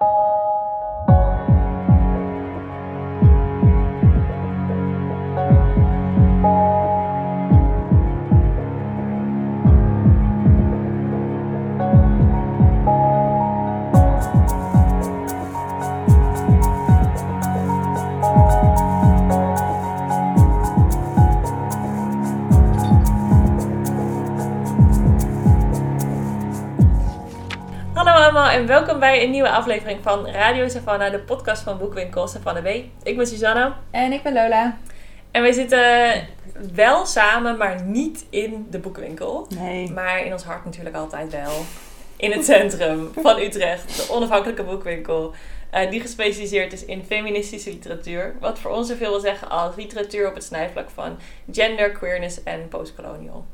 you allemaal en welkom bij een nieuwe aflevering van Radio Savannah, de podcast van Boekwinkel Savannah B. Ik ben Susanna En ik ben Lola. en wij zitten wel samen, maar niet in de boekwinkel. Nee. Maar in ons hart natuurlijk altijd wel. In het centrum van Utrecht, de onafhankelijke boekwinkel. eh, die gespecialiseerd is in feministische literatuur. Wat voor ons zoveel wil zeggen als literatuur op het snijvlak van gender, queerness en postcolonial.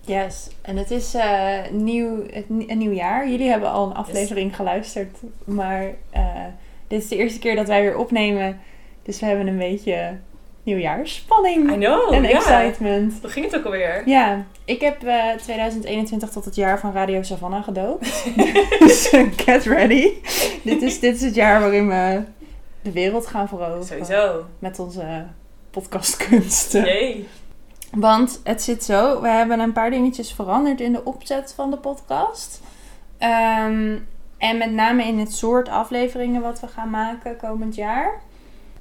Yes. En het is eh, nieuw, het, een nieuw jaar. Jullie hebben al een aflevering geluisterd. Maar eh, dit is de eerste keer dat wij weer opnemen. Dus we hebben een beetje nieuwjaarsspanning. I know, en excitement. Hoe ging het ook alweer? Ja, ik heb eh, 2021 tot het jaar van Radio Savannah gedoopt. dus eh, get ready. dit, is, dit is het jaar waarin we de wereld gaan veroveren. Sowieso. Met onze podcastkunsten. Jee. Want het zit zo, we hebben een paar dingetjes veranderd in de opzet van de podcast. Ehm, en met name in het soort afleveringen wat we gaan maken komend jaar.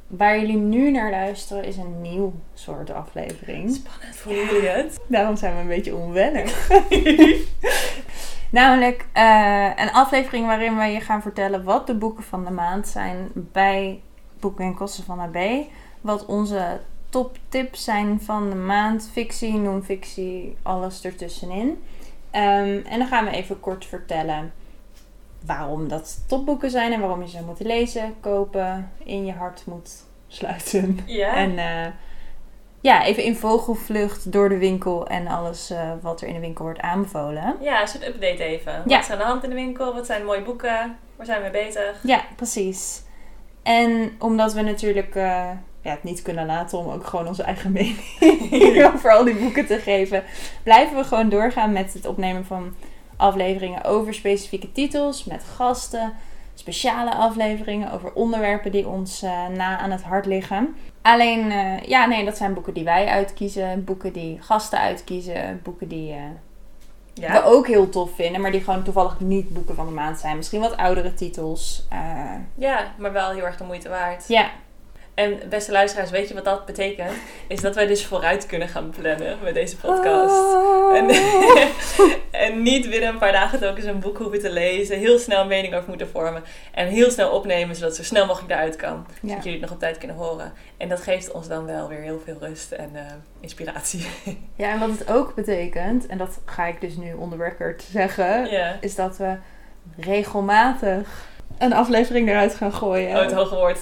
Waar jullie nu naar luisteren is een nieuw soort aflevering. Spannend, voelen jullie het? Daarom zijn we een beetje onwennig. Namelijk eh, een aflevering waarin we je gaan vertellen wat de boeken van de maand zijn bij Boekwinkels van AB. Wat onze top tips zijn van de maand. Fictie, non-fictie, alles ertussenin. Ehm, en dan gaan we even kort vertellen waarom dat topboeken zijn en waarom je ze moet lezen, kopen, in je hart moet sluiten. Ja. En eh, ja, even in vogelvlucht door de winkel en alles eh, wat er in de winkel wordt aanbevolen. Ja, een soort update even. Wat Ja. is aan de hand in de winkel? Wat zijn mooie boeken? Waar zijn we mee bezig? Ja, precies. En omdat we natuurlijk eh, ja, het niet kunnen laten om ook gewoon onze eigen mening over al die boeken te geven, blijven we gewoon doorgaan met het opnemen van afleveringen over specifieke titels, met gasten, speciale afleveringen over onderwerpen die ons eh, na aan het hart liggen. Alleen, eh, ja, nee, dat zijn boeken die wij uitkiezen, boeken die gasten uitkiezen, boeken die eh, Ja. we ook heel tof vinden, maar die gewoon toevallig niet boeken van de maand zijn. Misschien wat oudere titels. ja, maar wel heel erg de moeite waard. ja, En beste luisteraars, weet je wat dat betekent? Is dat wij dus vooruit kunnen gaan plannen met deze podcast. Oh. En, en niet binnen een paar dagen telkens een boek hoeven te lezen. Heel snel een mening over moeten vormen. En heel snel opnemen, zodat zo snel mogelijk eruit kan. Ja. Zodat jullie het nog op tijd kunnen horen. En dat geeft ons dan wel weer heel veel rust en eh, inspiratie. ja, en wat het ook betekent, en dat ga ik dus nu on the record zeggen, is dat we regelmatig een aflevering eruit gaan gooien. Oh, het hoge woord.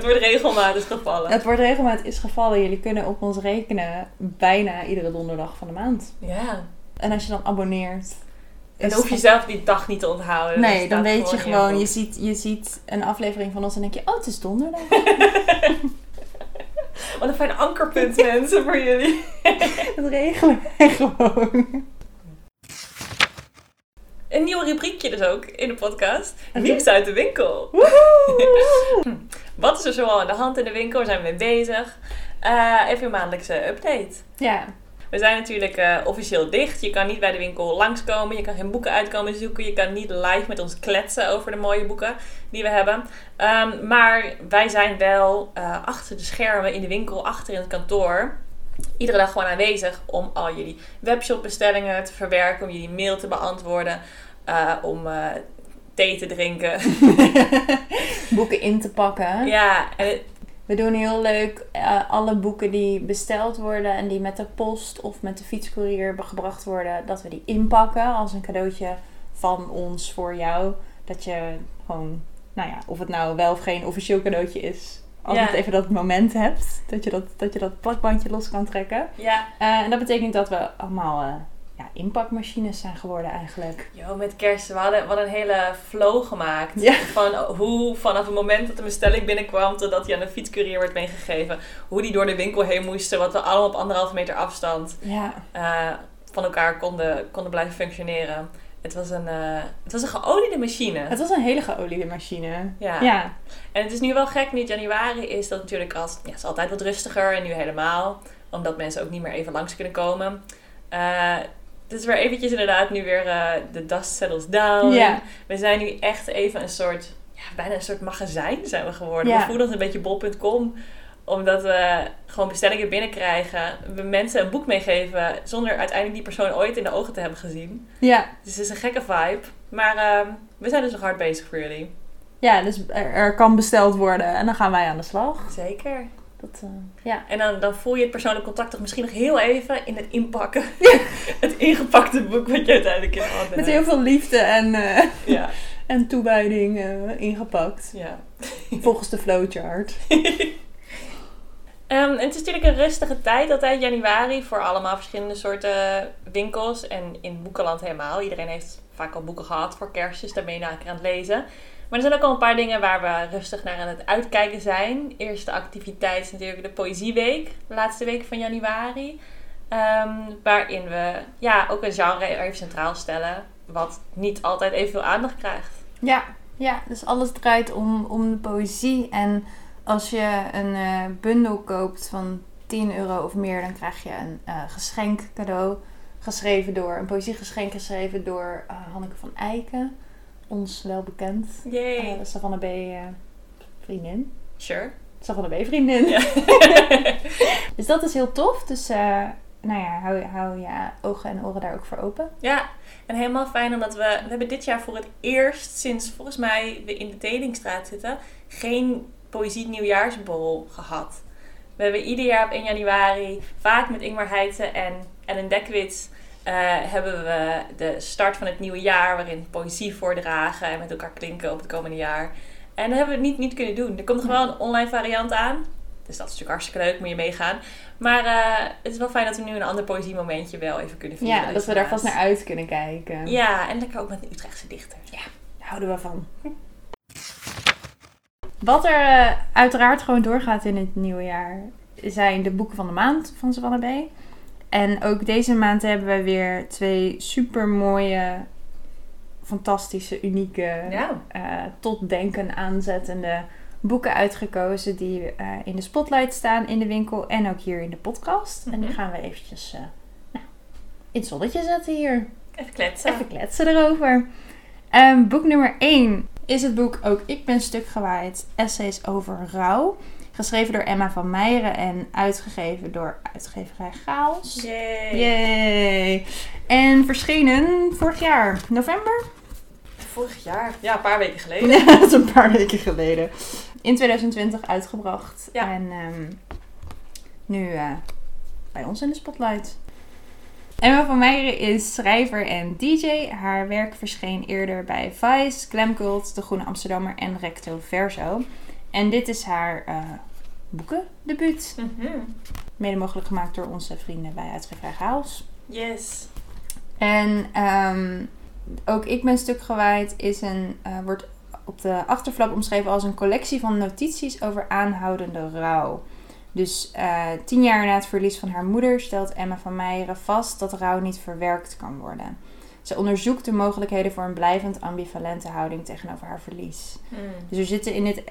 Het wordt regelmatig gevallen. Het wordt regelmatig is gevallen. Jullie kunnen op ons rekenen bijna iedere donderdag van de maand. Ja. En als je dan abonneert. En dan hoef je het- zelf die dag niet te onthouden. Nee, dan weet je gewoon, je ziet, je ziet een aflevering van ons en denk je, oh, het is donderdag. Wat een fijn ankerpunt, mensen, voor jullie. Dat regelen wij gewoon. Een nieuw rubriekje dus ook in de podcast. Nieuws uit de winkel. Wat is er zoal aan de hand in de winkel? Waar zijn we mee bezig? Eh, even een maandelijkse update. Ja, We zijn natuurlijk eh, officieel dicht. Je kan niet bij de winkel langskomen. Je kan geen boeken uitkomen zoeken. Je kan niet live met ons kletsen over de mooie boeken die we hebben. Ehm, maar wij zijn wel eh, achter de schermen in de winkel, achter in het kantoor. Iedere dag gewoon aanwezig om al jullie webshopbestellingen te verwerken. Om jullie mail te beantwoorden. om thee te drinken. boeken in te pakken. ja, en het- We doen heel leuk eh, alle boeken die besteld worden en die met de post of met de fietscourier gebracht worden, dat we die inpakken als een cadeautje van ons voor jou. Dat je gewoon, nou ja, of het nou wel of geen officieel cadeautje is. Ja. je even dat moment hebt, dat je dat, dat je dat plakbandje los kan trekken. ja, Eh, en dat betekent dat we allemaal eh, ja, inpakmachines zijn geworden eigenlijk. Yo, met kerst, we hadden, we hadden een hele flow gemaakt. Ja. Van hoe vanaf het moment dat de bestelling binnenkwam totdat die aan de fietscourier werd meegegeven. Hoe die door de winkel heen moesten. Wat we allemaal op anderhalve meter afstand Ja, eh, van elkaar konden, konden blijven functioneren. Het was een, eh, het was een geoliede machine. Het was een hele geoliede machine. Ja. Ja. En het is nu wel gek, nu het januari is, dat natuurlijk als, ja, het is altijd wat rustiger en nu helemaal. Omdat mensen ook niet meer even langs kunnen komen. Eh, het is weer eventjes inderdaad nu weer eh, de dust settles down. We zijn nu echt even een soort, ja, bijna een soort magazijn zijn we geworden. Ja. We voelen ons een beetje bol.com omdat we gewoon bestellingen binnenkrijgen. We mensen een boek meegeven zonder uiteindelijk die persoon ooit in de ogen te hebben gezien. Ja. Dus het is een gekke vibe. Maar ehm, we zijn dus nog hard bezig voor jullie. Ja, dus er, er kan besteld worden en dan gaan wij aan de slag. Zeker. Dat, eh, ja. En dan, dan voel je het persoonlijk contact toch misschien nog heel even in het inpakken. het ingepakte boek wat je uiteindelijk in handen Met hebt. heel veel liefde en, eh, Ja, en toewijding eh, ingepakt. ja. Volgens de flowchart. Ehm, het is natuurlijk een rustige tijd, altijd januari, voor allemaal verschillende soorten winkels. En in Boekenland helemaal. Iedereen heeft vaak al boeken gehad voor kerstjes, daar ben je nou aan het lezen. Maar er zijn ook al een paar dingen waar we rustig naar aan het uitkijken zijn. Eerste activiteit is natuurlijk de Poëzieweek, de laatste week van januari. Ehm, waarin we ja, ook een genre even centraal stellen, wat niet altijd evenveel aandacht krijgt. Ja, ja, dus alles draait om, om de poëzie. En als je een eh, bundel koopt van 10 euro of meer, dan krijg je een eh, geschenk cadeau. Geschreven door, een poëziegeschenk geschreven door eh, Hanneke van Eiken. Ons wel bekend. Yay! Uh, Savannah B. eh, vriendin. Sure. Savannah B. vriendin. Ja. Dus dat is heel tof. Dus eh, nou ja, hou, hou je ogen en oren daar ook voor open. Ja, en helemaal fijn omdat we... We hebben dit jaar voor het eerst sinds volgens mij we in de Telingstraat zitten... geen poëzie nieuwjaarsbol gehad. We hebben ieder jaar op 1 januari, vaak met Ingmar Heijten en Ellen Dekwits... eh, hebben we de start van het nieuwe jaar waarin poëzie voordragen en met elkaar klinken op het komende jaar. En dat hebben we niet, niet kunnen doen. Er komt nog wel een online variant aan. Dus dat is natuurlijk hartstikke leuk, moet je meegaan. Maar eh, het is wel fijn dat we nu een ander poëziemomentje wel even kunnen vieren. Ja, dat we daar vast naar uit kunnen kijken. Ja, en lekker ook met een Utrechtse dichter. Daar houden we van. Wat er eh, uiteraard gewoon doorgaat in het nieuwe jaar zijn de boeken van de maand van Savannah B. En ook deze maand hebben we weer twee super mooie, fantastische, unieke, Ja. eh, tot denken aanzettende boeken uitgekozen die eh, in de spotlight staan in de winkel en ook hier in de podcast. En die Mhm. gaan we eventjes eh, nou, in het zonnetje zetten hier. Even kletsen. Even kletsen erover. Ehm, boek nummer 1 is het boek Ook ik ben stuk gewaaid. Essays over rouw. Geschreven door Emma van Meijeren en uitgegeven door uitgeverij Chaos. Yay. Yay! En verschenen vorig jaar, november? Vorig jaar. Ja, een paar weken geleden. Ja, dat is een paar weken geleden. In 2020 uitgebracht. Ja. En ehm, nu eh, bij ons in de spotlight. Emma van Meijeren is schrijver en DJ. Haar werk verscheen eerder bij Vice, Glamcult, De Groene Amsterdammer en Recto Verso. En dit is haar eh boekendebuut. Mhm. Mede mogelijk gemaakt door onze vrienden bij uitgeverij Chaos. Yes. En ehm, ook Ik ben stuk gewaaid is een, eh, wordt op de achterflap omschreven als een collectie van notities over aanhoudende rouw. Dus eh, tien jaar na het verlies van haar moeder stelt Emma van Meijeren vast dat rouw niet verwerkt kan worden. Ze onderzoekt de mogelijkheden voor een blijvend ambivalente houding tegenover haar verlies. Mm. Dus we zitten in, dit,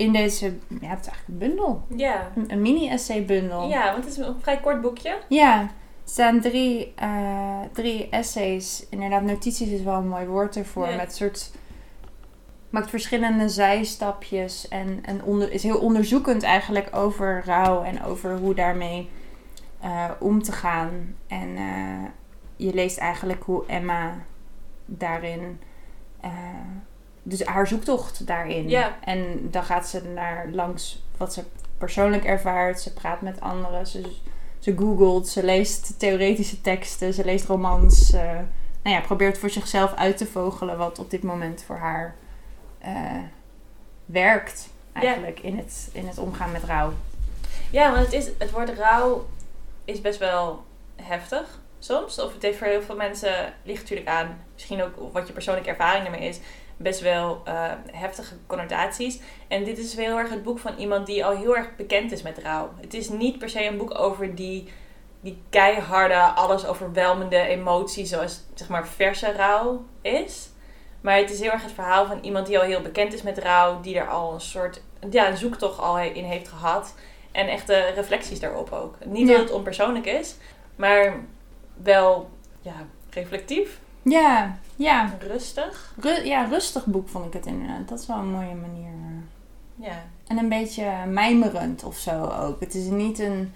in deze, ja, het is eigenlijk een bundel. Ja. Een, een mini-essay-bundel. Ja, want het is een vrij kort boekje. Ja, er staan drie, eh, drie essays. Inderdaad, notities is wel een mooi woord ervoor. Ja. Met soort. Maakt verschillende zijstapjes. En, en onder, is heel onderzoekend eigenlijk over rouw en over hoe daarmee eh, om te gaan. En eh, je leest eigenlijk hoe Emma daarin. Dus haar zoektocht daarin. Ja. En dan gaat ze naar langs wat ze persoonlijk ervaart. Ze praat met anderen. Ze, ze googelt. Ze leest theoretische teksten. Ze leest romans. eh, nou ja, probeert voor zichzelf uit te vogelen wat op dit moment voor haar eh, werkt. Eigenlijk in, het, in het omgaan met rouw. Ja, want het, is, het woord rouw is best wel heftig soms. Of het heeft voor heel veel mensen, ligt natuurlijk aan, misschien ook wat je persoonlijke ervaring ermee is, best wel eh, heftige connotaties. En dit is heel erg het boek van iemand die al heel erg bekend is met rouw. Het is niet per se een boek over die die keiharde, alles overweldigende emotie zoals zeg maar verse rouw is. Maar het is heel erg het verhaal van iemand die al heel bekend is met rouw, die er al een soort ja, een zoektocht al in heeft gehad. En echte reflecties daarop ook. Niet Ja. dat het onpersoonlijk is, maar wel ja, reflectief, Ja, ja. rustig. Ru- ja, rustig boek vond ik het inderdaad. Dat is wel een mooie manier. Ja. En een beetje mijmerend of zo ook. Het is niet een,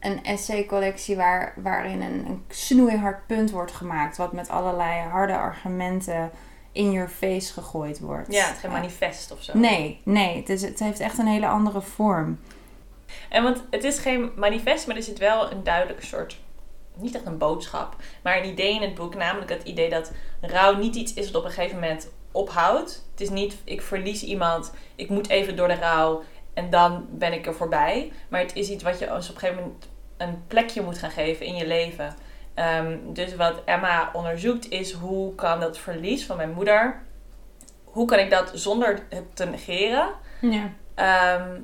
een essay-collectie waar, waarin een, een snoeihard punt wordt gemaakt. Wat met allerlei harde argumenten in your face gegooid wordt. ja, het is geen manifest of zo. Nee, nee. Het, is, het heeft echt een hele andere vorm. En want het is geen manifest, maar er zit wel een duidelijke soort, niet echt een boodschap, maar een idee in het boek. Namelijk het idee dat rouw niet iets is wat op een gegeven moment ophoudt. Het is niet, ik verlies iemand, ik moet even door de rouw en dan ben ik er voorbij. Maar het is iets wat je als op een gegeven moment een plekje moet gaan geven in je leven. Ehm, dus wat Emma onderzoekt is hoe kan dat verlies van mijn moeder, hoe kan ik dat zonder het te negeren, Ja. ehm,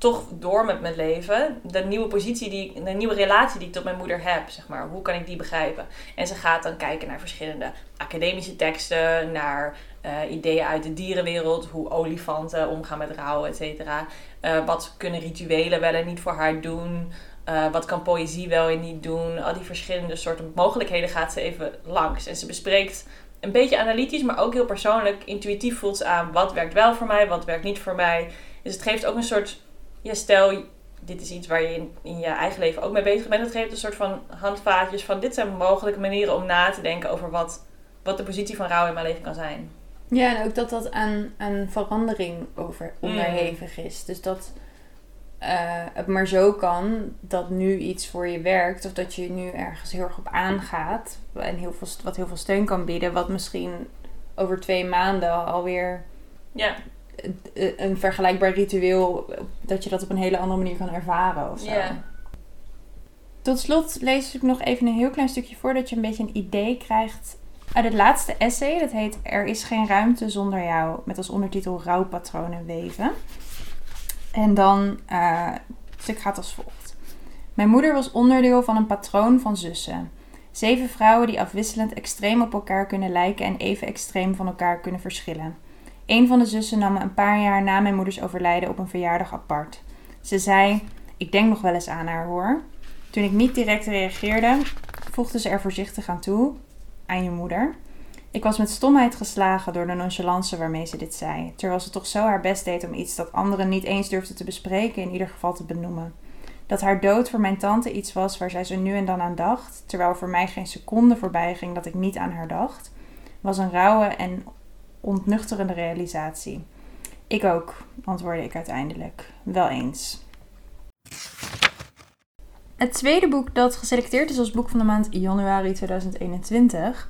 toch door met mijn leven. De nieuwe positie, die, de nieuwe relatie die ik tot mijn moeder heb, zeg maar. Hoe kan ik die begrijpen? En ze gaat dan kijken naar verschillende academische teksten, naar eh, ideeën uit de dierenwereld, hoe olifanten omgaan met rouw, et cetera. Eh, wat kunnen rituelen wel en niet voor haar doen? Eh, wat kan poëzie wel en niet doen? Al die verschillende soorten mogelijkheden gaat ze even langs. En ze bespreekt een beetje analytisch, maar ook heel persoonlijk. Intuïtief voelt ze aan wat werkt wel voor mij, wat werkt niet voor mij. Dus het geeft ook een soort, ja, stel dit is iets waar je in, in je eigen leven ook mee bezig bent. Het geeft een soort van handvaatjes van dit zijn mogelijke manieren om na te denken over wat, wat de positie van rouw in mijn leven kan zijn. Ja, en ook dat dat aan, aan verandering over, onderhevig is. Dus dat eh, het maar zo kan dat nu iets voor je werkt. Of dat je nu ergens heel erg op aangaat. En heel veel, wat heel veel steun kan bieden. Wat misschien over twee maanden alweer Ja, een vergelijkbaar ritueel. Dat je dat op een hele andere manier kan ervaren of zo. ja. Tot slot lees ik nog even een heel klein stukje voor. Dat je een beetje een idee krijgt uit het laatste essay. Dat heet Er is geen ruimte zonder jou. Met als ondertitel Rouwpatronen weven. En dan, eh, het stuk gaat als volgt. Mijn moeder was onderdeel van een patroon van zussen. Zeven vrouwen die afwisselend extreem op elkaar kunnen lijken en even extreem van elkaar kunnen verschillen. Een van de zussen nam me een paar jaar na mijn moeders overlijden op een verjaardag apart. Ze zei: Ik denk nog wel eens aan haar hoor. Toen ik niet direct reageerde, voegde ze er voorzichtig aan toe: Aan je moeder. Ik was met stomheid geslagen door de nonchalance waarmee ze dit zei, terwijl ze toch zo haar best deed om iets dat anderen niet eens durfden te bespreken, in ieder geval te benoemen. Dat haar dood voor mijn tante iets was waar zij zo nu en dan aan dacht, terwijl voor mij geen seconde voorbij ging dat ik niet aan haar dacht, was een rauwe en ontnuchterende realisatie. Ik ook, antwoordde ik uiteindelijk. Wel eens. Het tweede boek dat geselecteerd is als boek van de maand januari 2021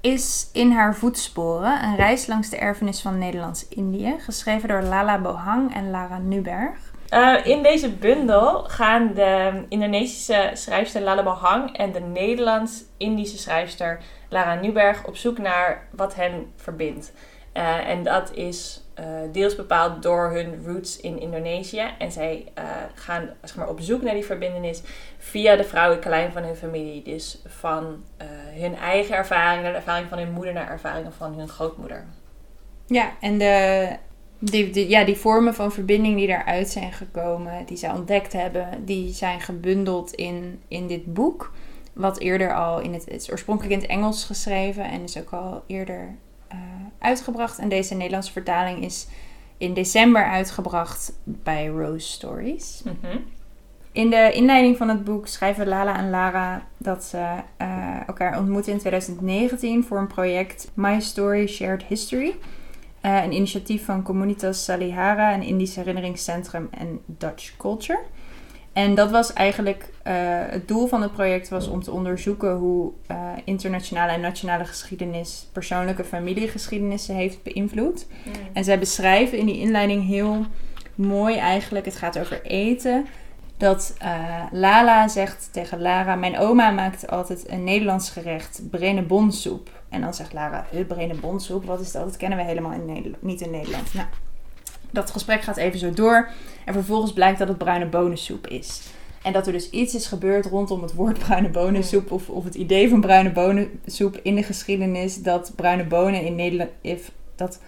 is In haar voetsporen, een reis langs de erfenis van Nederlands-Indië, geschreven door Lala Bohang en Lara Nuberg. Eh, in deze bundel gaan de Indonesische schrijfster Lala Bahang en de Nederlands-Indische schrijfster Lara Nuberg op zoek naar wat hen verbindt. Eh, en dat is eh, deels bepaald door hun roots in Indonesië. En zij gaan zeg maar, op zoek naar die verbindenis via de vrouwelijke lijn van hun familie. Dus van hun eigen ervaring naar de ervaring van hun moeder naar ervaringen van hun grootmoeder. Ja, en de, die, die- ja, die vormen van verbinding die daaruit zijn gekomen, die zij ontdekt hebben, die zijn gebundeld in, in dit boek. Wat eerder al in het, het is oorspronkelijk in het Engels geschreven en is ook al eerder eh, uitgebracht. En deze Nederlandse vertaling is in december uitgebracht bij Rose Stories. Mhm. In de inleiding van het boek schrijven Lala en Lara dat ze eh, elkaar ontmoeten in 2019 voor een project My Story Shared History. Eh, een initiatief van Comunitas Salihara, een Indisch herinneringscentrum en Dutch Culture. En dat was eigenlijk, eh, het doel van het project was om te onderzoeken hoe eh, internationale en nationale geschiedenis persoonlijke familiegeschiedenissen heeft beïnvloed. En zij beschrijven in die inleiding heel mooi eigenlijk, het gaat over eten. Dat eh, Lala zegt tegen Lara, mijn oma maakt altijd een Nederlands gerecht, brenebonsoep. En dan zegt Lara, brenebonsoep, wat is dat? Dat kennen we helemaal in Nederland, niet in Nederland. Nou, dat gesprek gaat even zo door. En vervolgens blijkt dat het bruine bonensoep is. En dat er dus iets is gebeurd rondom het woord bruine bonensoep of, of het idee van bruine bonensoep in de geschiedenis dat bruine bonen in Nederland if, dat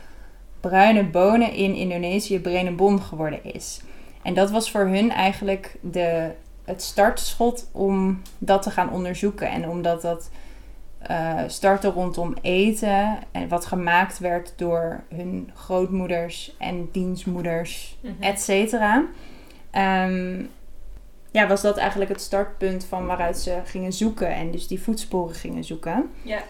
bruine bonen in Indonesië bon geworden is. En dat was voor hun eigenlijk de, het startschot om dat te gaan onderzoeken. En omdat dat uh, startte rondom eten en wat gemaakt werd door hun grootmoeders en dienstmoeders, mm et cetera. Ehm, ja, was dat eigenlijk het startpunt van waaruit ze gingen zoeken en dus die voetsporen gingen zoeken. Ja.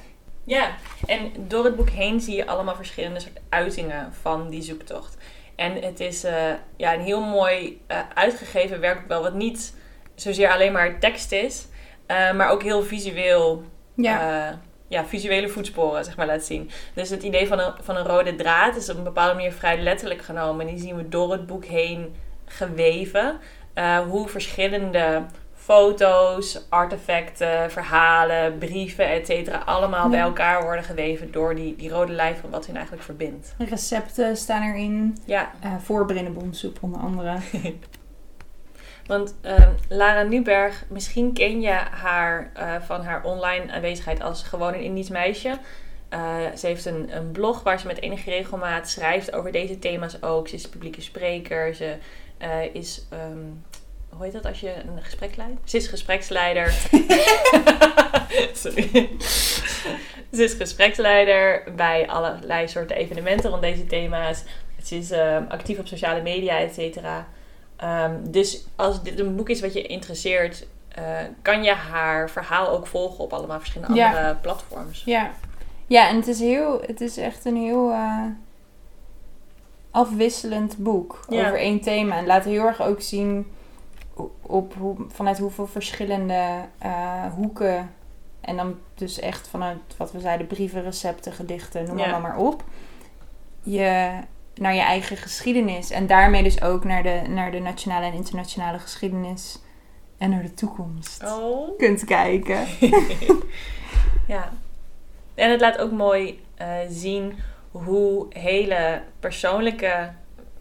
Ja, en door het boek heen zie je allemaal verschillende soort uitingen van die zoektocht. En het is uh, ja, een heel mooi uh, uitgegeven werk, wel wat niet zozeer alleen maar tekst is, uh, maar ook heel visueel. Ja. ja, visuele voetsporen, zeg maar, laat zien. Dus het idee van een, van een rode draad is op een bepaalde manier vrij letterlijk genomen. En die zien we door het boek heen geweven. hoe verschillende foto's, artefacten, verhalen, brieven, et cetera, allemaal bij elkaar worden geweven door die, die rode lijn van wat hun eigenlijk verbindt. Recepten staan erin. Ja. Uh, voor Brinnenbonsoep onder andere. Want uh, Lara Nuberg, misschien ken je haar uh, van haar online aanwezigheid als gewoon een Indisch meisje. Uh, ze heeft een, een blog waar ze met enige regelmaat schrijft over deze thema's ook. Ze is publieke spreker. Ze is um, hoe heet dat als je een gesprek leidt? Ze is gespreksleider. Sorry. Ze is gespreksleider bij allerlei soorten evenementen rond deze thema's. Ze is um, actief op sociale media, et cetera. Um, dus als dit een boek is wat je interesseert, uh, kan je haar verhaal ook volgen op allemaal verschillende ja. andere platforms. Ja. ja, en het is, heel, het is echt een heel uh, afwisselend boek ja. over één thema. En laat heel erg ook zien op hoe, vanuit hoeveel verschillende uh, hoeken. En dan dus echt vanuit wat we zeiden, brieven, recepten, gedichten, noem ja. maar, maar op. Je naar je eigen geschiedenis. En daarmee dus ook naar de, naar de nationale en internationale geschiedenis. En naar de toekomst oh. kunt kijken. ja. En het laat ook mooi uh, zien hoe hele persoonlijke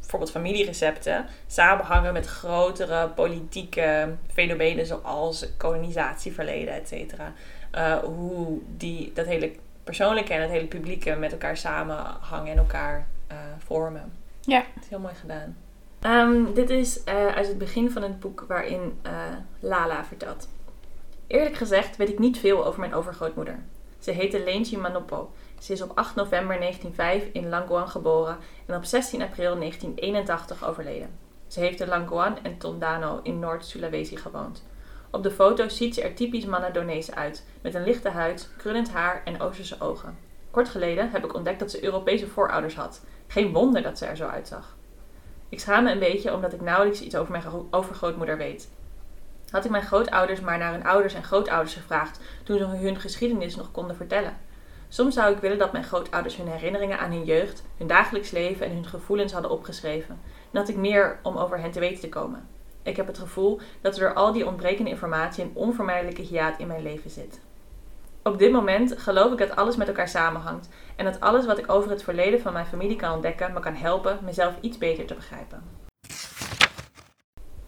bijvoorbeeld familierecepten samenhangen met grotere politieke fenomenen zoals kolonisatieverleden, et cetera. Uh, hoe die, dat hele persoonlijke en het hele publieke met elkaar samenhangen en elkaar uh, vormen. Ja. Dat is heel mooi gedaan. Um, dit is uh, uit het begin van het boek waarin Lala vertelt. Eerlijk gezegd weet ik niet veel over mijn overgrootmoeder. Ze heette Leentje Manopo ze is op 8 november 1905 in Languan geboren en op 16 april 1981 overleden. Ze heeft in Languan en Tondano in Noord-Sulawesi gewoond. Op de foto ziet ze er typisch Manadonese uit, met een lichte huid, krullend haar en Oosterse ogen. Kort geleden heb ik ontdekt dat ze Europese voorouders had. Geen wonder dat ze er zo uitzag. Ik schaam me een beetje omdat ik nauwelijks iets over mijn overgrootmoeder weet. Had ik mijn grootouders maar naar hun ouders en grootouders gevraagd toen ze hun geschiedenis nog konden vertellen. Soms zou ik willen dat mijn grootouders hun herinneringen aan hun jeugd, hun dagelijks leven en hun gevoelens hadden opgeschreven. En ik meer om over hen te weten te komen. Ik heb het gevoel dat er door al die ontbrekende informatie een onvermijdelijke hiaat in mijn leven zit. Op dit moment geloof ik dat alles met elkaar samenhangt en dat alles wat ik over het verleden van mijn familie kan ontdekken me kan helpen mezelf iets beter te begrijpen.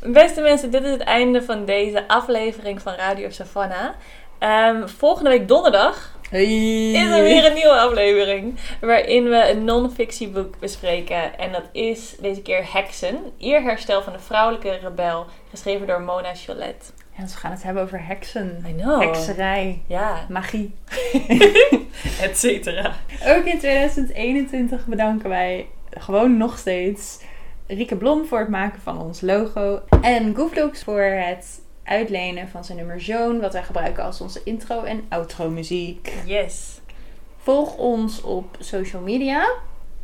Beste mensen, dit is het einde van deze aflevering van Radio Savannah. Um, volgende week donderdag Hey. Is er weer een nieuwe aflevering waarin we een non-fictieboek bespreken. En dat is deze keer Heksen, Eerherstel van de vrouwelijke rebel, geschreven door Mona Cholet. Ja, dus we gaan het hebben over heksen. I know. Hekserij. Ja. Magie. Et cetera. Ook in 2021 bedanken wij gewoon nog steeds Rieke Blom voor het maken van ons logo. En Goofdogs voor het uitlenen van zijn nummer Zoon, wat wij gebruiken als onze intro en outro muziek. Yes. Volg ons op social media.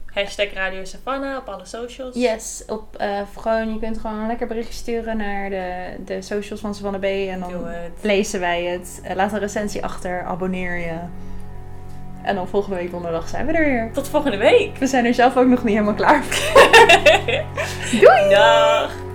Hashtag Radio Savannah op alle socials. Yes, op, uh, gewoon, je kunt gewoon een lekker berichtje sturen naar de, de socials van Savannah B. En dan lezen wij het. Uh, laat een recensie achter, abonneer je. En dan volgende week donderdag zijn we er weer. Tot volgende week. We zijn er zelf ook nog niet helemaal klaar voor. Doei! Dag!